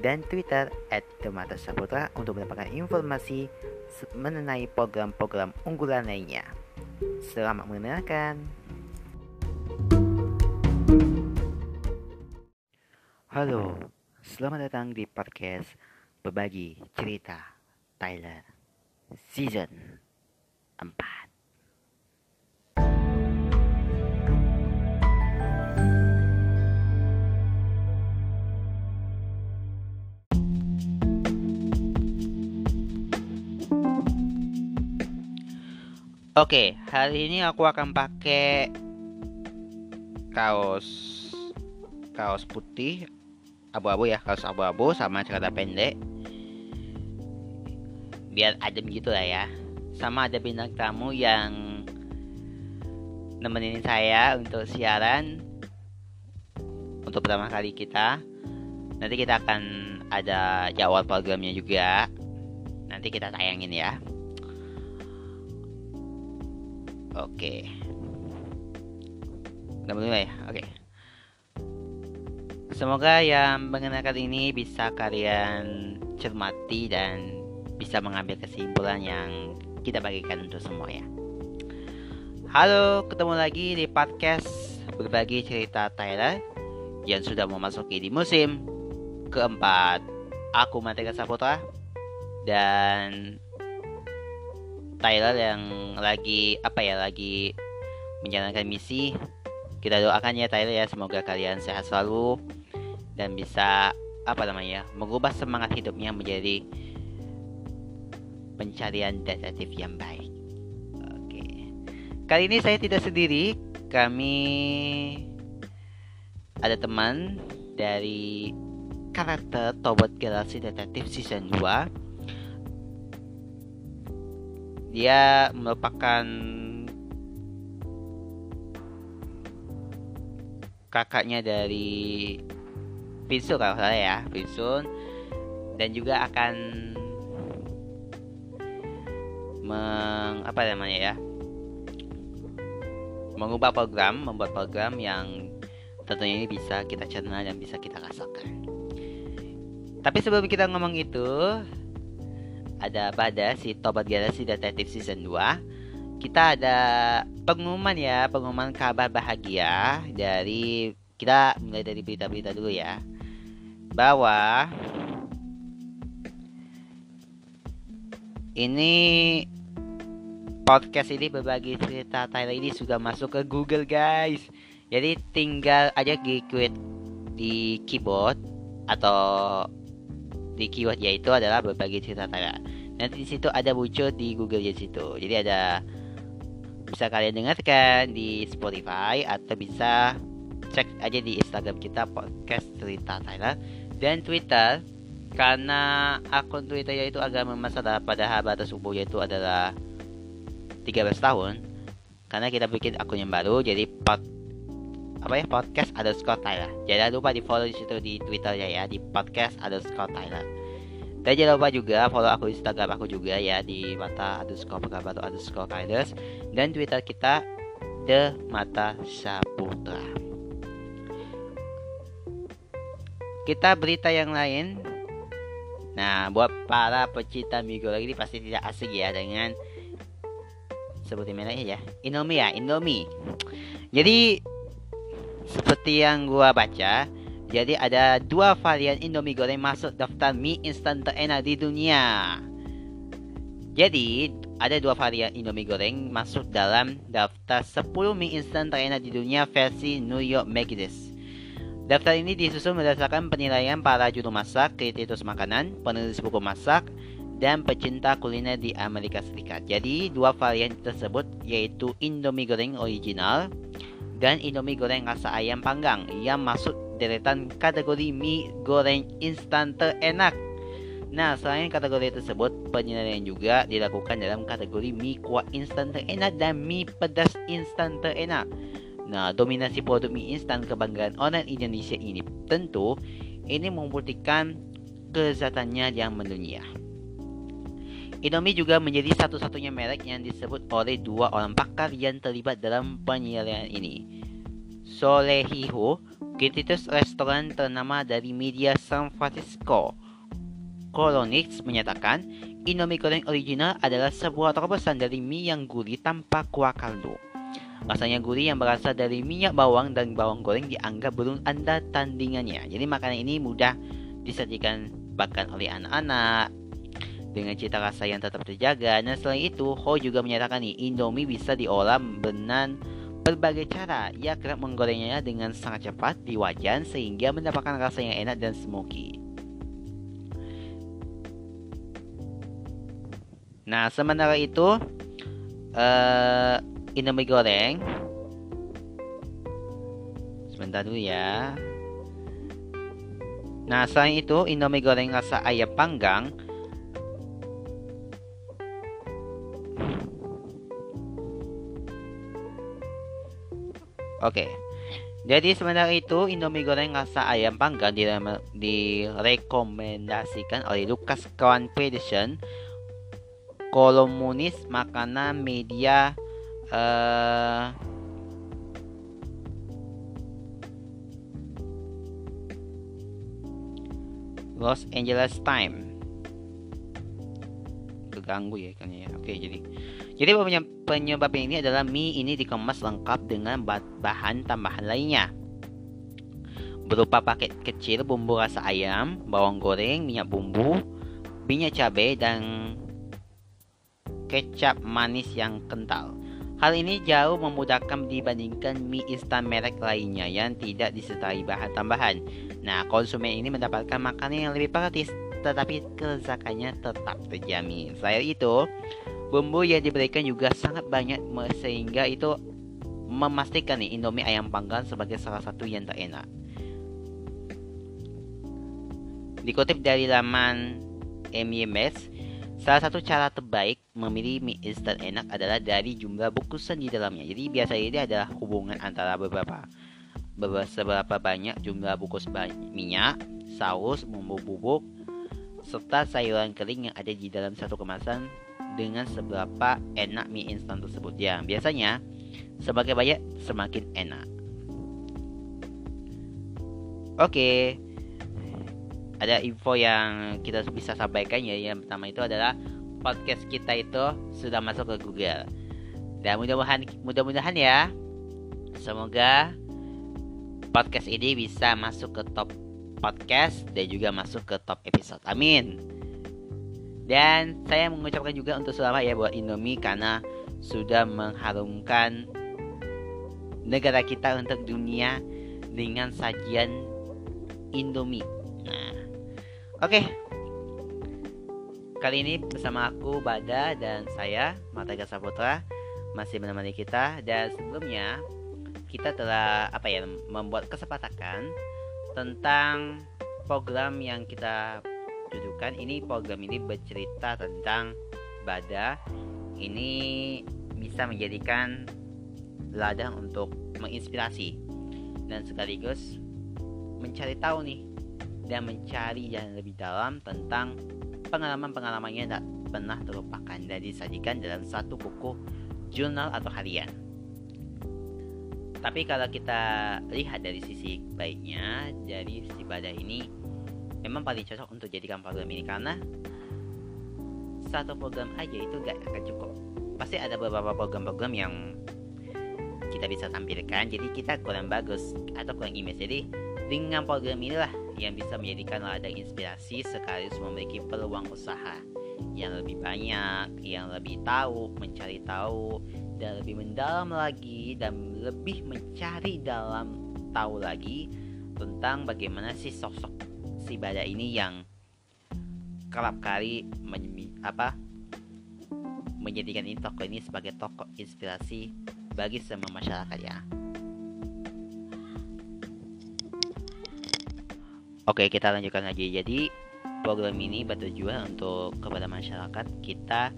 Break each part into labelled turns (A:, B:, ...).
A: dan Twitter at Demata Saputra untuk mendapatkan informasi mengenai program-program unggulan lainnya. Selamat mendengarkan. Halo, selamat datang di podcast Berbagi Cerita Thailand Season 4. Oke, hari ini aku akan pakai kaos kaos putih abu-abu ya, kaos abu-abu sama celana pendek. Biar adem gitu lah ya. Sama ada bintang tamu yang nemenin saya untuk siaran untuk pertama kali kita. Nanti kita akan ada jawab programnya juga. Nanti kita tayangin ya. Oke. Udah mulai ya? Oke. Semoga yang mengenalkan ini bisa kalian cermati dan bisa mengambil kesimpulan yang kita bagikan untuk semua ya. Halo, ketemu lagi di podcast berbagi cerita Thailand yang sudah memasuki di musim keempat. Aku Matika Saputra dan Tyler yang lagi apa ya lagi menjalankan misi kita doakan ya Tyler ya semoga kalian sehat selalu dan bisa apa namanya mengubah semangat hidupnya menjadi pencarian detektif yang baik. Oke. Kali ini saya tidak sendiri, kami ada teman dari karakter Tobot Galaxy Detektif Season 2 dia merupakan kakaknya dari Pinsun kalau salah ya Pinsun. Dan juga akan meng, apa namanya ya mengubah program membuat program yang tentunya ini bisa kita cerna dan bisa kita rasakan. Tapi sebelum kita ngomong itu ada pada si Tobat Galaxy Detektif Season 2 kita ada pengumuman ya pengumuman kabar bahagia dari kita mulai dari berita-berita dulu ya. Bahwa ini podcast ini berbagi cerita Thailand ini sudah masuk ke Google guys. Jadi tinggal aja klik di keyboard atau di keyword yaitu adalah berbagi cerita Tara. Nanti di situ ada muncul di Google di situ. Jadi ada bisa kalian dengarkan di Spotify atau bisa cek aja di Instagram kita podcast cerita Thailand dan Twitter karena akun Twitter yaitu agak bermasalah pada batas umur yaitu adalah 13 tahun karena kita bikin akun yang baru jadi pod apa ya podcast underscore Thailand. Jangan lupa di follow di situ di Twitternya ya di podcast underscore Thailand. Dan jangan lupa juga follow aku Instagram aku juga ya di mata underscore atau underscore Kinders dan Twitter kita The Mata Saputra. Kita berita yang lain. Nah, buat para pecinta Migo lagi ini pasti tidak asing ya dengan sebutin merahnya ya. Indomie ya, Indomie. Jadi seperti yang gua baca, jadi ada dua varian Indomie goreng masuk daftar mie instan terenak di dunia. Jadi ada dua varian Indomie goreng masuk dalam daftar 10 mie instan terenak di dunia versi New York Magazine. Daftar ini disusun berdasarkan penilaian para juru masak, kritikus makanan, penulis buku masak, dan pecinta kuliner di Amerika Serikat. Jadi dua varian tersebut yaitu Indomie goreng original dan Indomie goreng rasa ayam panggang yang masuk deretan kategori mie goreng instan terenak. Nah, selain kategori tersebut, penilaian juga dilakukan dalam kategori mie kuah instan terenak dan mie pedas instan terenak. Nah, dominasi produk mie instan kebanggaan orang Indonesia ini tentu ini membuktikan kezatannya yang mendunia. Indomie juga menjadi satu-satunya merek yang disebut oleh dua orang pakar yang terlibat dalam penilaian ini. Solehiho, kritikus restoran ternama dari media San Francisco, Colonix menyatakan, Indomie goreng original adalah sebuah terobosan dari mie yang gurih tanpa kuah kaldu. Rasanya gurih yang berasal dari minyak bawang dan bawang goreng dianggap belum ada tandingannya. Jadi makanan ini mudah disajikan bahkan oleh anak-anak dengan cita rasa yang tetap terjaga. Dan selain itu, Ho juga menyatakan nih, Indomie bisa diolah dengan berbagai cara. Ia kerap menggorengnya dengan sangat cepat di wajan sehingga mendapatkan rasa yang enak dan smoky. Nah, sementara itu uh, Indomie goreng. Sebentar dulu ya. Nah, selain itu Indomie goreng rasa ayam panggang Oke. Jadi sementara itu Indomie goreng rasa ayam panggang direkomendasikan oleh Lucas Kwan Pedersen kolumnis makanan media uh, Los Angeles Times. Keganggu ya kan ya. Oke jadi jadi penyebab ini adalah mie ini dikemas lengkap dengan bahan tambahan lainnya berupa paket kecil bumbu rasa ayam bawang goreng minyak bumbu minyak cabai dan kecap manis yang kental. Hal ini jauh memudahkan dibandingkan mie instan merek lainnya yang tidak disertai bahan tambahan. Nah, konsumen ini mendapatkan makanan yang lebih praktis, tetapi kelezatannya tetap terjamin. Selain itu, bumbu yang diberikan juga sangat banyak sehingga itu memastikan nih Indomie ayam panggang sebagai salah satu yang terenak. Dikutip dari laman MYMS, Salah satu cara terbaik memilih mie instan enak adalah dari jumlah bungkusan di dalamnya. Jadi biasanya ini adalah hubungan antara beberapa beberapa banyak jumlah bungkus minyak, saus, bumbu bubuk, serta sayuran kering yang ada di dalam satu kemasan dengan seberapa enak mie instan tersebut. Ya, biasanya semakin banyak semakin enak. Oke, ada info yang kita bisa sampaikan ya. Yang pertama itu adalah podcast kita itu sudah masuk ke Google. Dan mudah-mudahan mudah-mudahan ya. Semoga podcast ini bisa masuk ke top podcast dan juga masuk ke top episode. Amin dan saya mengucapkan juga untuk selamat ya buat Indomie karena sudah mengharumkan negara kita untuk dunia dengan sajian Indomie Oke. Kali ini bersama aku Bada dan saya Mata Saputra masih menemani kita dan sebelumnya kita telah apa ya membuat kesepakatan tentang program yang kita dudukan. Ini program ini bercerita tentang Bada. Ini bisa menjadikan ladang untuk menginspirasi dan sekaligus mencari tahu nih dan mencari yang lebih dalam tentang pengalaman-pengalamannya tak pernah terlupakan dan disajikan dalam satu buku jurnal atau harian. Tapi kalau kita lihat dari sisi baiknya, dari sisi badan ini memang paling cocok untuk jadikan program ini karena satu program aja itu gak akan cukup. Pasti ada beberapa program-program yang kita bisa tampilkan, jadi kita kurang bagus atau kurang image. Jadi dengan program inilah yang bisa menjadikan ladang inspirasi sekaligus memiliki peluang usaha yang lebih banyak, yang lebih tahu, mencari tahu, dan lebih mendalam lagi dan lebih mencari dalam tahu lagi tentang bagaimana si sosok si Bada ini yang kerap kali men, apa menjadikan ini tokoh ini sebagai tokoh inspirasi bagi semua masyarakat ya. Oke, kita lanjutkan lagi. Jadi, program ini bertujuan untuk kepada masyarakat kita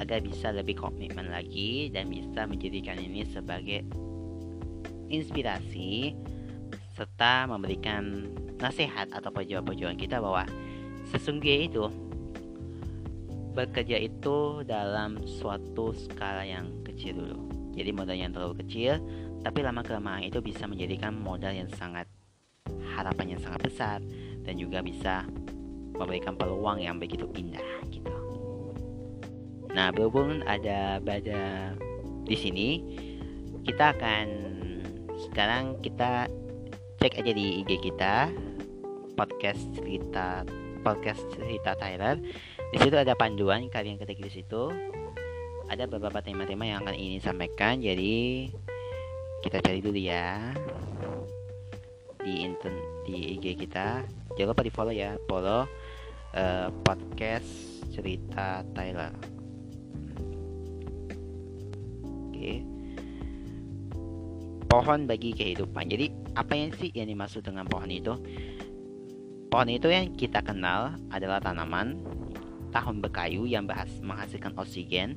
A: agar bisa lebih komitmen lagi dan bisa menjadikan ini sebagai inspirasi serta memberikan nasihat atau perjuangan-perjuangan kita bahwa sesungguhnya itu bekerja itu dalam suatu skala yang kecil dulu. Jadi modal yang terlalu kecil, tapi lama kelamaan itu bisa menjadikan modal yang sangat harapan yang sangat besar dan juga bisa memberikan peluang yang begitu indah gitu. Nah, berhubung ada pada di sini, kita akan sekarang kita cek aja di IG kita podcast cerita podcast cerita Tyler. Di situ ada panduan kalian ketik di situ. Ada beberapa tema-tema yang akan ini sampaikan. Jadi kita cari dulu ya di inten di IG kita. Jangan lupa di follow ya, follow uh, podcast cerita Tyler. Oke. Okay. Pohon bagi kehidupan. Jadi apa yang sih yang dimaksud dengan pohon itu? Pohon itu yang kita kenal adalah tanaman tahun berkayu yang menghasilkan oksigen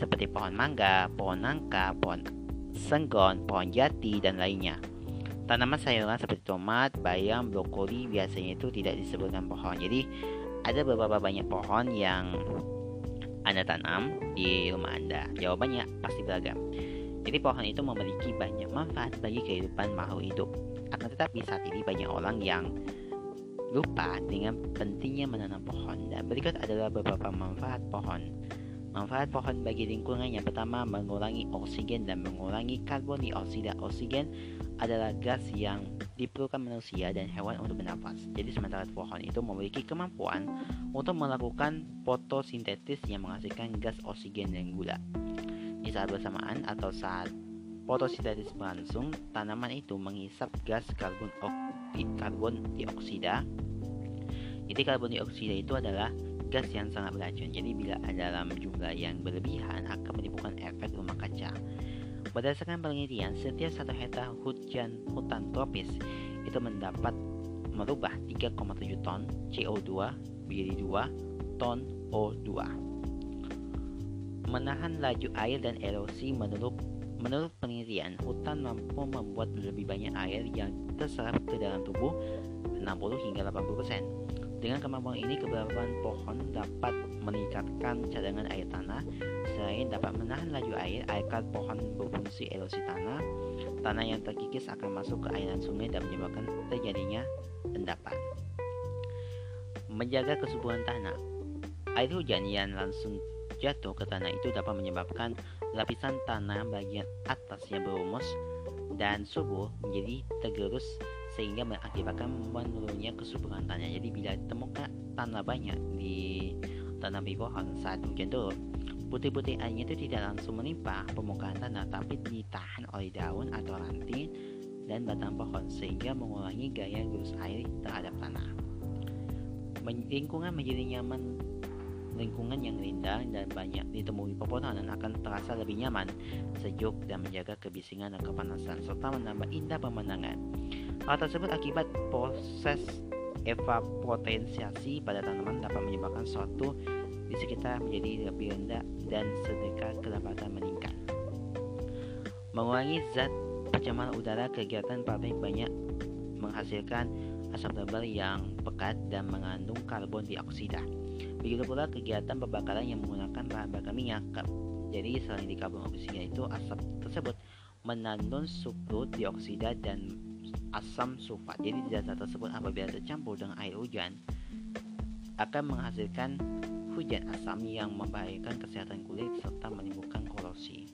A: seperti pohon mangga, pohon nangka, pohon senggon, pohon jati, dan lainnya. Tanaman sayuran seperti tomat, bayam, brokoli biasanya itu tidak disebutkan pohon. Jadi ada beberapa banyak pohon yang Anda tanam di rumah Anda? Jawabannya pasti beragam. Jadi pohon itu memiliki banyak manfaat bagi kehidupan makhluk hidup. Akan tetapi saat ini banyak orang yang lupa dengan pentingnya menanam pohon dan berikut adalah beberapa manfaat pohon. Manfaat pohon bagi lingkungan yang pertama mengurangi oksigen dan mengurangi karbon dioksida. Oksigen adalah gas yang diperlukan manusia dan hewan untuk bernafas. Jadi sementara pohon itu memiliki kemampuan untuk melakukan fotosintesis yang menghasilkan gas oksigen dan gula. Saat bersamaan atau saat fotosintesis berlangsung, tanaman itu menghisap gas karbon, karbon dioksida. Jadi karbon dioksida itu adalah gas yang sangat beracun. Jadi bila dalam jumlah yang berlebihan akan menimbulkan efek rumah kaca. Berdasarkan penelitian, setiap satu hektar hujan hutan tropis itu mendapat merubah 3,7 ton CO2 menjadi 2 ton O2. Menahan laju air dan erosi menurut menurut penelitian, hutan mampu membuat lebih banyak air yang terserap ke dalam tubuh 60 hingga 80%. Dengan kemampuan ini, keberadaan pohon dapat meningkatkan cadangan air tanah, selain dapat menahan laju air, akar pohon berfungsi erosi tanah. Tanah yang terkikis akan masuk ke aliran sungai dan menyebabkan terjadinya endapan. Menjaga kesuburan tanah. Air hujan yang langsung jatuh ke tanah itu dapat menyebabkan lapisan tanah bagian atas yang berumus dan subur menjadi tergerus sehingga mengakibatkan menurunnya kesuburan tanah. Jadi bila ditemukan tanah banyak di tanah pohon saat hujan turun, putih-putih airnya itu tidak langsung menimpa permukaan tanah, tapi ditahan oleh daun atau ranting dan batang pohon sehingga mengurangi gaya gerus air terhadap tanah. Lingkungan menjadi nyaman lingkungan yang rindang dan banyak ditemui pepohonan akan terasa lebih nyaman, sejuk, dan menjaga kebisingan dan kepanasan, serta menambah indah pemandangan. Hal tersebut akibat proses evapotensiasi pada tanaman dapat menyebabkan suatu di sekitar menjadi lebih rendah dan sedekah kedapatan meningkat. Mengurangi zat pencemaran udara kegiatan pabrik banyak menghasilkan asap tebal yang pekat dan mengandung karbon dioksida. Begitu pula kegiatan pembakaran yang menggunakan bahan bakar minyak. Jadi selain di karbon dioksida itu asap tersebut menandung sulfur dioksida dan asam sulfat. Jadi zat tersebut apabila tercampur dengan air hujan akan menghasilkan hujan asam yang membahayakan kesehatan kulit serta menimbulkan korosi.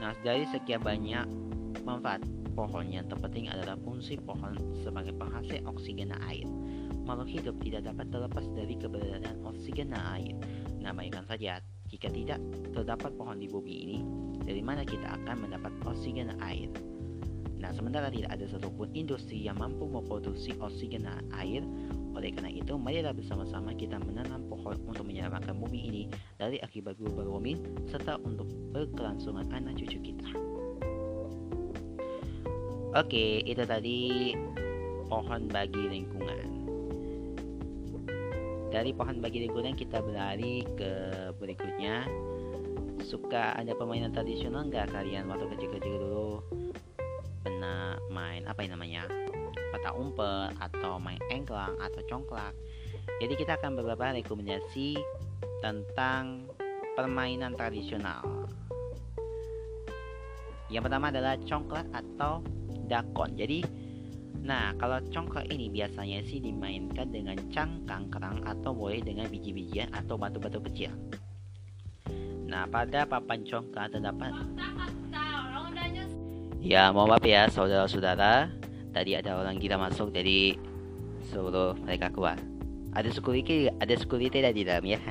A: Nah, dari sekian banyak manfaat pohon yang terpenting adalah fungsi pohon sebagai penghasil oksigen air. Makhluk hidup tidak dapat terlepas dari keberadaan oksigen dan air. Bayangkan saja, jika tidak terdapat pohon di bumi ini, dari mana kita akan mendapat oksigen dan air? Nah, sementara tidak ada satupun industri yang mampu memproduksi oksigen dan air, oleh karena itu, marilah bersama-sama kita menanam pohon untuk menyelamatkan bumi ini dari akibat global warming serta untuk berkelangsungan anak cucu kita. Oke, itu tadi pohon bagi lingkungan. Dari pohon bagi lingkungan kita berlari ke berikutnya. Suka ada permainan tradisional nggak? Kalian waktu kecil-kecil dulu pernah main apa yang namanya? Peta umpet atau main engklang atau congklak. Jadi kita akan beberapa rekomendasi tentang permainan tradisional. Yang pertama adalah congklak atau dakon. Jadi Nah, kalau congklak ini biasanya sih dimainkan dengan cangkang kerang atau boleh dengan biji-bijian atau batu-batu kecil. Nah, pada papan congklak terdapat Ya, mohon maaf ya saudara-saudara. Tadi ada orang gila masuk jadi suruh mereka keluar. Ada security, ada security di dalam ya.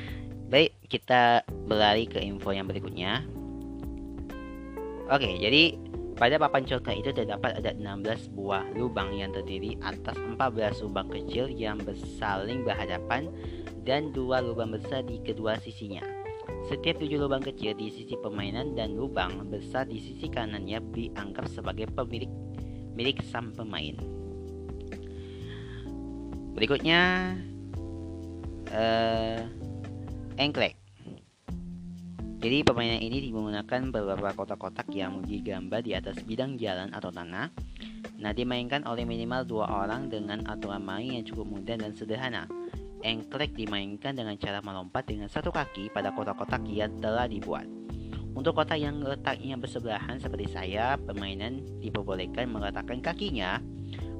A: Baik, kita berlari ke info yang berikutnya. Oke, jadi pada papan coklat itu terdapat ada 16 buah lubang yang terdiri atas 14 lubang kecil yang bersaling berhadapan dan dua lubang besar di kedua sisinya. Setiap tujuh lubang kecil di sisi permainan dan lubang besar di sisi kanannya dianggap sebagai pemilik milik sang pemain. Berikutnya, uh, engklek. Jadi permainan ini menggunakan beberapa kotak-kotak yang digambar di atas bidang jalan atau tanah. Nah, dimainkan oleh minimal dua orang dengan aturan main yang cukup mudah dan sederhana. Engklek dimainkan dengan cara melompat dengan satu kaki pada kotak-kotak yang telah dibuat. Untuk kotak yang letaknya bersebelahan seperti saya, permainan diperbolehkan meletakkan kakinya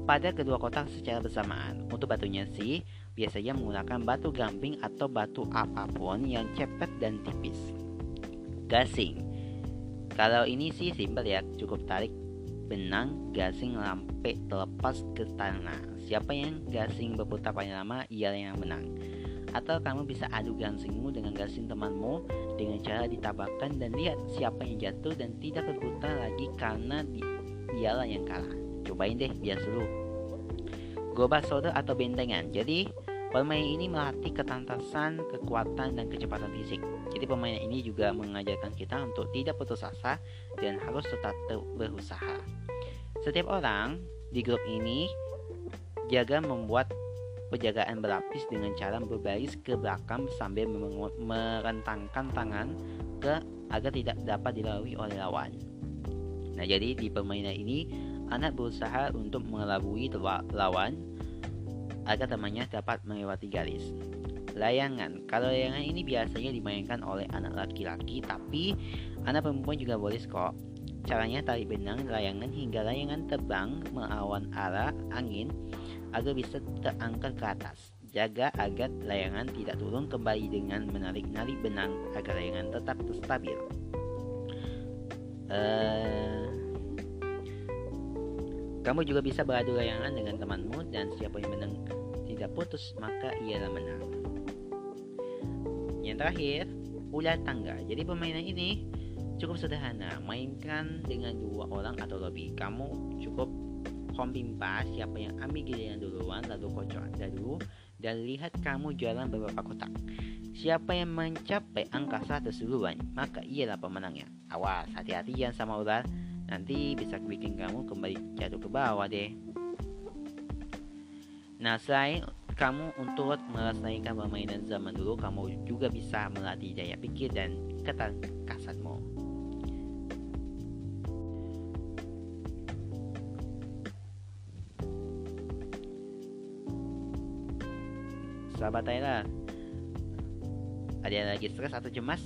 A: pada kedua kotak secara bersamaan. Untuk batunya sih, biasanya menggunakan batu gamping atau batu apa pun yang cepet dan tipis gasing. Kalau ini sih simpel ya, cukup tarik benang gasing sampai terlepas ke tanah. Siapa yang gasing berputar paling lama, ialah yang menang. Atau kamu bisa adu gasingmu dengan gasing temanmu dengan cara ditabakkan dan lihat siapa yang jatuh dan tidak berputar lagi karena di, dialah yang kalah. Cobain deh biar seru. Gobak soda atau bentengan. Jadi Permainan ini melatih ketantasan, kekuatan, dan kecepatan fisik. Jadi permainan ini juga mengajarkan kita untuk tidak putus asa dan harus tetap berusaha. Setiap orang di grup ini jaga membuat penjagaan berlapis dengan cara berbaris ke belakang sambil merentangkan tangan ke agar tidak dapat dilalui oleh lawan. Nah, jadi di permainan ini anak berusaha untuk mengelabui lawan agar temannya dapat melewati garis. Layangan. Kalau layangan ini biasanya dimainkan oleh anak laki-laki, tapi anak perempuan juga boleh kok. Caranya tarik benang layangan hingga layangan terbang melawan arah angin agar bisa terangkat ke atas. Jaga agar layangan tidak turun kembali dengan menarik-narik benang agar layangan tetap stabil. Uh, kamu juga bisa beradu layangan dengan temanmu dan siapa yang menang tidak putus maka ialah menang. Yang terakhir, ular tangga. Jadi permainan ini cukup sederhana. Mainkan dengan dua orang atau lebih. Kamu cukup kompimpa siapa yang ambil giliran duluan lalu kocok dulu dan lihat kamu jalan beberapa kotak. Siapa yang mencapai angka 100 duluan, maka ialah pemenangnya. Awas, hati-hati jangan sama ular. Nanti bisa bikin kamu kembali jatuh ke bawah deh. Nah, selain kamu untuk melestarikan permainan zaman dulu, kamu juga bisa melatih daya pikir dan ketangkasanmu. Sahabat Tyler, ada yang lagi stres atau cemas?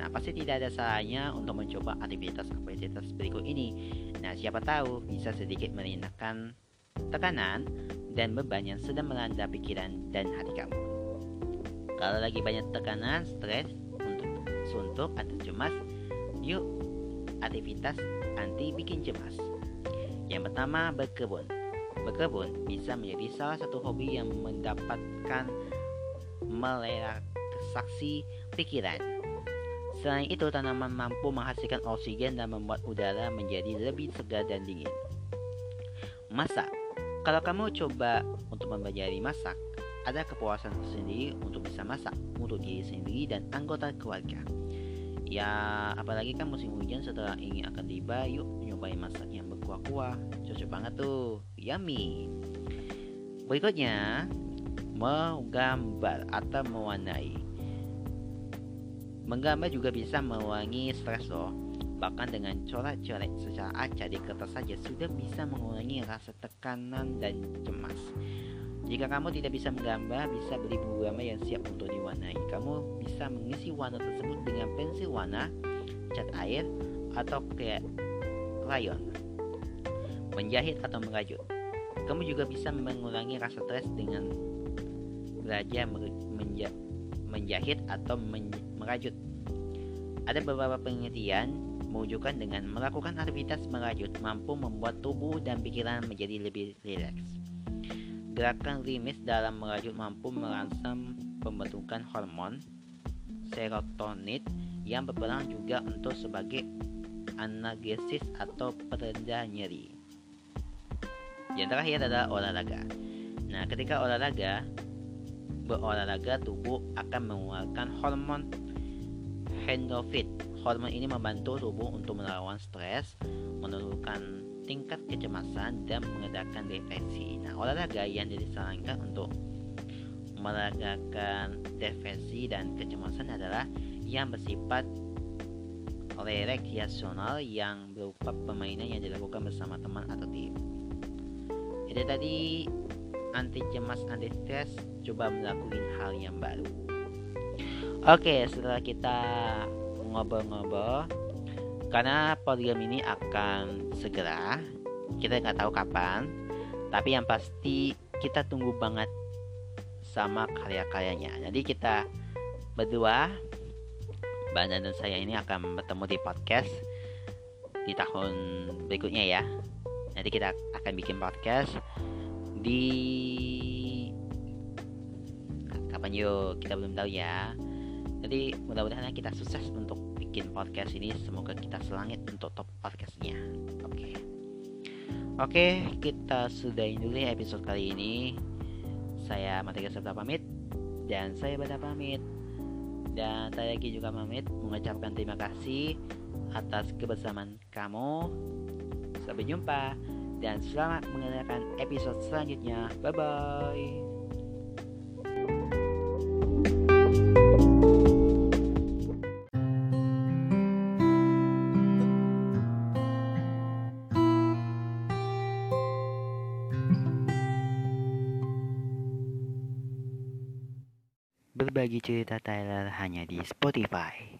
A: Nah, pasti tidak ada salahnya untuk mencoba aktivitas-aktivitas berikut ini. Nah, siapa tahu bisa sedikit merendahkan tekanan dan beban yang sedang melanda pikiran dan hati kamu. Kalau lagi banyak tekanan, stres, untuk suntuk atau cemas, yuk aktivitas anti bikin cemas. Yang pertama, berkebun. Berkebun bisa menjadi salah satu hobi yang mendapatkan melelaksasi pikiran. Selain itu, tanaman mampu menghasilkan oksigen dan membuat udara menjadi lebih segar dan dingin. Masak kalau kamu coba untuk mempelajari masak, ada kepuasan tersendiri untuk bisa masak untuk diri sendiri dan anggota keluarga. Ya, apalagi kan musim hujan setelah ingin akan tiba, yuk nyobain masak yang berkuah-kuah. Cocok banget tuh, yummy. Berikutnya, menggambar atau mewarnai. Menggambar juga bisa mengurangi stres loh. Bahkan dengan coret-coret secara acak di kertas saja sudah bisa mengurangi rasa tekanan dan cemas. Jika kamu tidak bisa menggambar, bisa beli buku gambar yang siap untuk diwarnai. Kamu bisa mengisi warna tersebut dengan pensil warna, cat air, atau krayon. Menjahit atau merajut. Kamu juga bisa mengurangi rasa stres dengan belajar menja menjahit atau men merajut. Ada beberapa penelitian menunjukkan dengan melakukan aktivitas merajut mampu membuat tubuh dan pikiran menjadi lebih rileks. Gerakan rimis dalam merajut mampu merangsang pembentukan hormon serotonin yang berperan juga untuk sebagai analgesis atau perendah nyeri. Yang terakhir adalah olahraga. Nah, ketika olahraga, berolahraga tubuh akan mengeluarkan hormon endorfin. Hormon ini membantu tubuh untuk melawan stres, menurunkan tingkat kecemasan dan mengedarkan depresi. Nah, olahraga yang disarankan untuk meredakan depresi dan kecemasan adalah yang bersifat rekreasional yang berupa permainan yang dilakukan bersama teman atau tim. Itu tadi anti cemas, anti stres, coba melakukan hal yang baru. Oke, setelah kita ngobrol-ngobrol, karena program ini akan segera. Kita nggak tahu kapan. Tapi yang pasti kita tunggu banget sama karya-karyanya. Jadi kita berdua Banda dan saya ini akan bertemu di podcast di tahun berikutnya ya. Nanti kita akan bikin podcast di kapan yuk? Kita belum tahu ya. Jadi mudah-mudahan kita sukses untuk bikin podcast ini semoga kita selangit untuk top podcastnya. Oke. Okay. oke okay, kita sudahin dulu ya episode kali ini. Saya Matiga Sabta pamit dan saya Bada pamit. Dan saya lagi juga pamit mengucapkan terima kasih atas kebersamaan kamu. Sampai jumpa dan selamat mendengarkan episode selanjutnya. Bye bye Berbagi cerita Tyler hanya di Spotify.